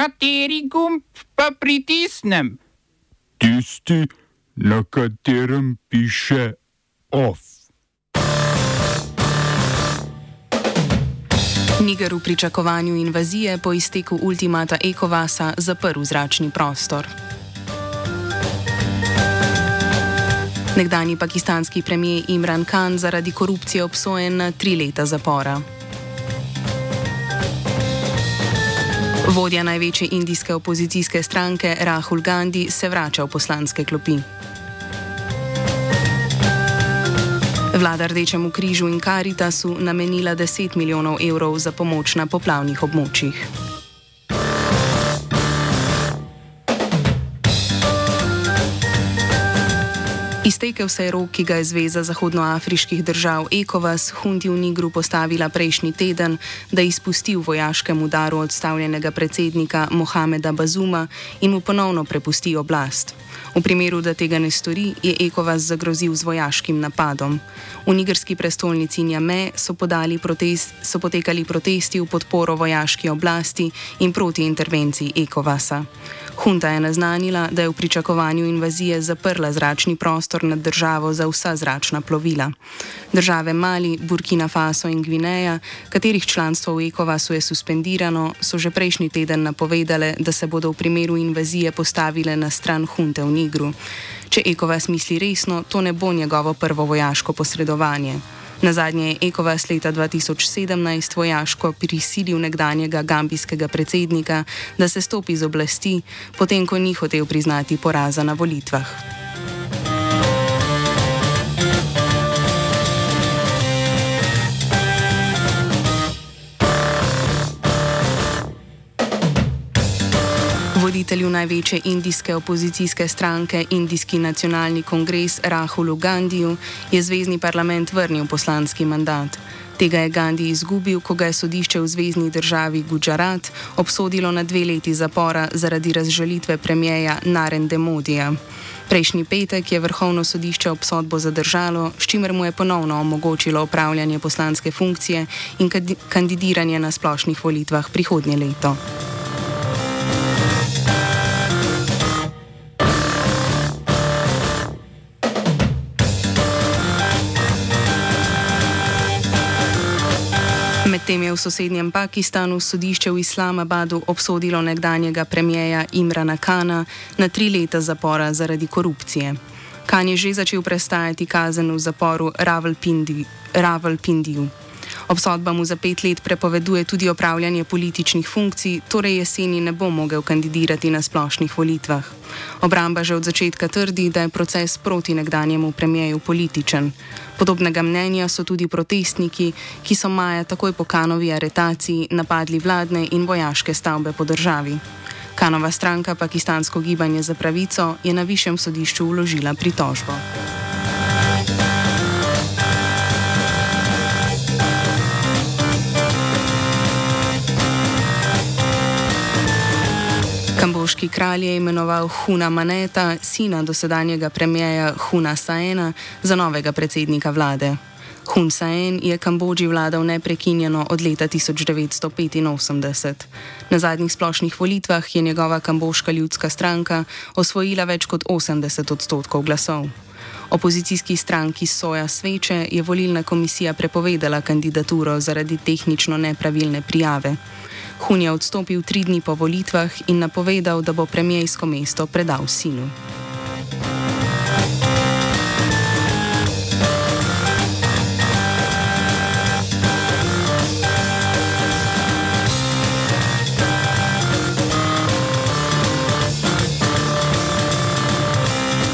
Kateri gumb pa pritisnem? Tisti, na katerem piše OF. Niger v pričakovanju invazije po izteku ultimata Ekovasa zaprl zračni prostor. Nekdani pakistanski premijer Imran Khan zaradi korupcije obsojen na tri leta zapora. Vodja največje indijske opozicijske stranke Rahul Gandhi se vrača v poslanske klopi. Vlada Rdečemu križu in Karitasu namenila 10 milijonov evrov za pomoč na poplavnih območjih. Iztekel se je rok, ki ga je Zveza zahodnoafriških držav ECOWAS Hundi v Nigru postavila prejšnji teden, da izpusti v vojaškem udaru odstavljenega predsednika Mohameda Bazuma in mu ponovno prepusti oblast. V primeru, da tega ne stori, je ECOWAS zagrozil z vojaškim napadom. V nigerski prestolnici Njame so, protest, so potekali protesti v podporo vojaški oblasti in proti intervenciji ECOWAS-a. Hunta je naznanila, da je v pričakovanju invazije zaprla zračni prostor nad državo za vsa zračna plovila. Države Mali, Burkina Faso in Gvineja, katerih članstvo v ECOWAS-u je suspendirano, so že prejšnji teden napovedale, da se bodo v primeru invazije postavile na stran Hunte v Nigru. Če ECOWAS misli resno, to ne bo njegovo prvo vojaško posredovanje. Na zadnje je ECOWAS leta 2017 vojaško prisilil nekdanjega gambijskega predsednika, da se stopi z oblasti, potem ko ni hotel priznati poraza na volitvah. Voditelju največje indijske opozicijske stranke Indijski nacionalni kongres Rahulu Gandiju je zvezdni parlament vrnil poslanski mandat. Tega je Gandhi izgubil, ko ga je sodišče v zvezdni državi Gujarat obsodilo na dve leti zapora zaradi razžalitve premijeja Narende Modija. Prejšnji petek je vrhovno sodišče obsodbo zadržalo, s čimer mu je ponovno omogočilo upravljanje poslanske funkcije in kandidiranje na splošnih volitvah prihodnje leto. Medtem je v sosednjem Pakistanu sodišče v Islamabadu obsodilo nekdanjega premijeja Imrana Kana na tri leta zapora zaradi korupcije. Kan je že začel prestajati kazen v zaporu Ravalpindiju. Obsodba mu za pet let prepoveduje tudi opravljanje političnih funkcij, torej jeseni ne bo mogel kandidirati na splošnih volitvah. Obramba že od začetka trdi, da je proces proti nekdanjemu premijeju političen. Podobnega mnenja so tudi protestniki, ki so maja takoj po Kanovi aretaciji napadli vladne in vojaške stavbe po državi. Kanova stranka Pakistansko gibanje za pravico je na višjem sodišču vložila pritožbo. Kamboški kralj je imenoval Huna Maneta, sina dosedanjega premijeja Huna Saena, za novega predsednika vlade. Hun Sen je Kambodži vladal neprekinjeno od leta 1985. Na zadnjih splošnih volitvah je njegova kamboška ljudska stranka osvojila več kot 80 odstotkov glasov. Opozicijski stranki Soja Sveče je volilna komisija prepovedala kandidaturo zaradi tehnično nepravilne prijave. Hun je odstopil tri dni po volitvah in napovedal, da bo premijejsko mesto predal sinu.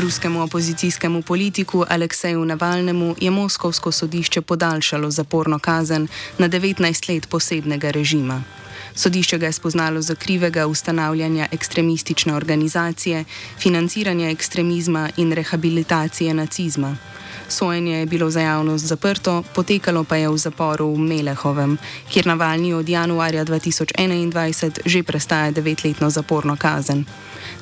Ruskemu opozicijskemu politiku Alekseju Navalnemu je Moskovsko sodišče podaljšalo zaporno kazen na 19 let posebnega režima. Sodišče ga je spoznalo za krivega ustanavljanja ekstremistične organizacije, financiranja ekstremizma in rehabilitacije nacizma. Sojenje je bilo za javnost zaprto, potekalo pa je v zaporu v Melehovem, kjer Navalni od januarja 2021 že prestaja devetletno zaporno kazen.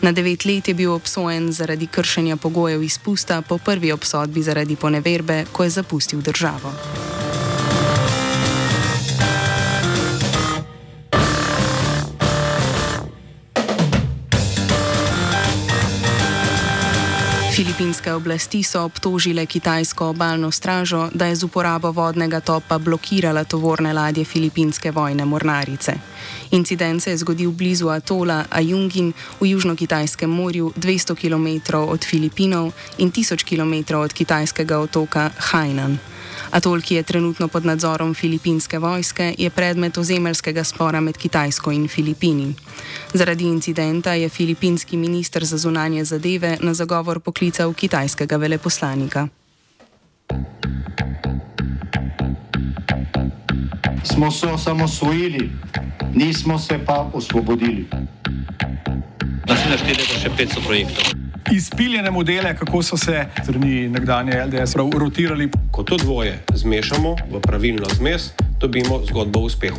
Na devet let je bil obsojen zaradi kršenja pogojev izpusta po prvi obsodbi zaradi poneverbe, ko je zapustil državo. Filipinske oblasti so obtožile kitajsko obalno stražo, da je z uporabo vodnega topa blokirala tovorne ladje filipinske vojne mornarice. Incident se je zgodil blizu atola Ayungin v Južno-Kitajskem morju, 200 km od Filipinov in 1000 km od kitajskega otoka Hainan. Atol, ki je trenutno pod nadzorom filipinske vojske, je predmet ozemeljskega spora med Kitajsko in Filipini. Zaradi incidenta je filipinski minister za zunanje zadeve na zagovor poklical kitajskega veleposlanika. Smo se osamosvojili, nismo se pa osvobodili. Naslednje število je še 500 projektov izpiljene modele, kako so se strani nekdanje LDS rotirali. Ko to dvoje zmešamo v pravilno zmes, dobimo zgodbo o uspehu.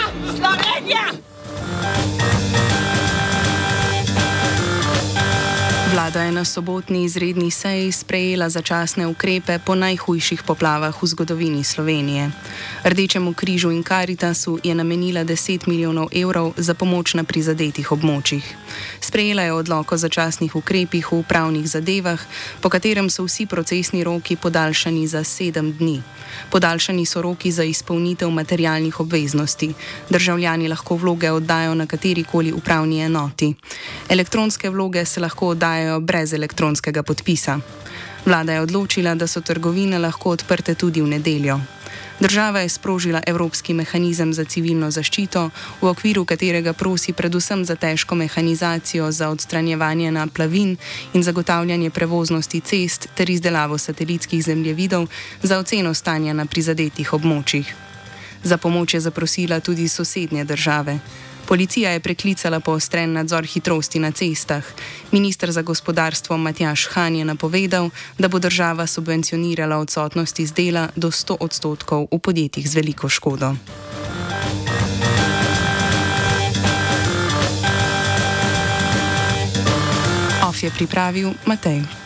Vlada je na sobotni izredni seji sprejela začasne ukrepe po najhujših poplavah v zgodovini Slovenije. Rdečemu križu in Karitasu je namenila 10 milijonov evrov za pomoč na prizadetih območjih. Sprejela je odloko o začasnih ukrepih v upravnih zadevah, po katerem so vsi procesni roki podaljšani za sedem dni. Podaljšani so roki za izpolnitev materialnih obveznosti. Državljani lahko vloge oddajo na kateri koli upravni enoti. Elektronske vloge se lahko oddajo brez elektronskega podpisa. Vlada je odločila, da so trgovine lahko odprte tudi v nedeljo. Država je sprožila Evropski mehanizem za civilno zaščito, v okviru katerega prosi predvsem za težko mehanizacijo za odstranjevanje naplavin in zagotavljanje prevoznosti cest ter izdelavo satelitskih zemljevidov za oceno stanja na prizadetih območjih. Za pomoč je zaprosila tudi sosednje države. Policija je preklicala poostren nadzor hitrosti na cestah. Ministr za gospodarstvo Matjaš Han je napovedal, da bo država subvencionirala odsotnost iz dela do 100 odstotkov v podjetjih z veliko škodo. Of je pripravil Matej.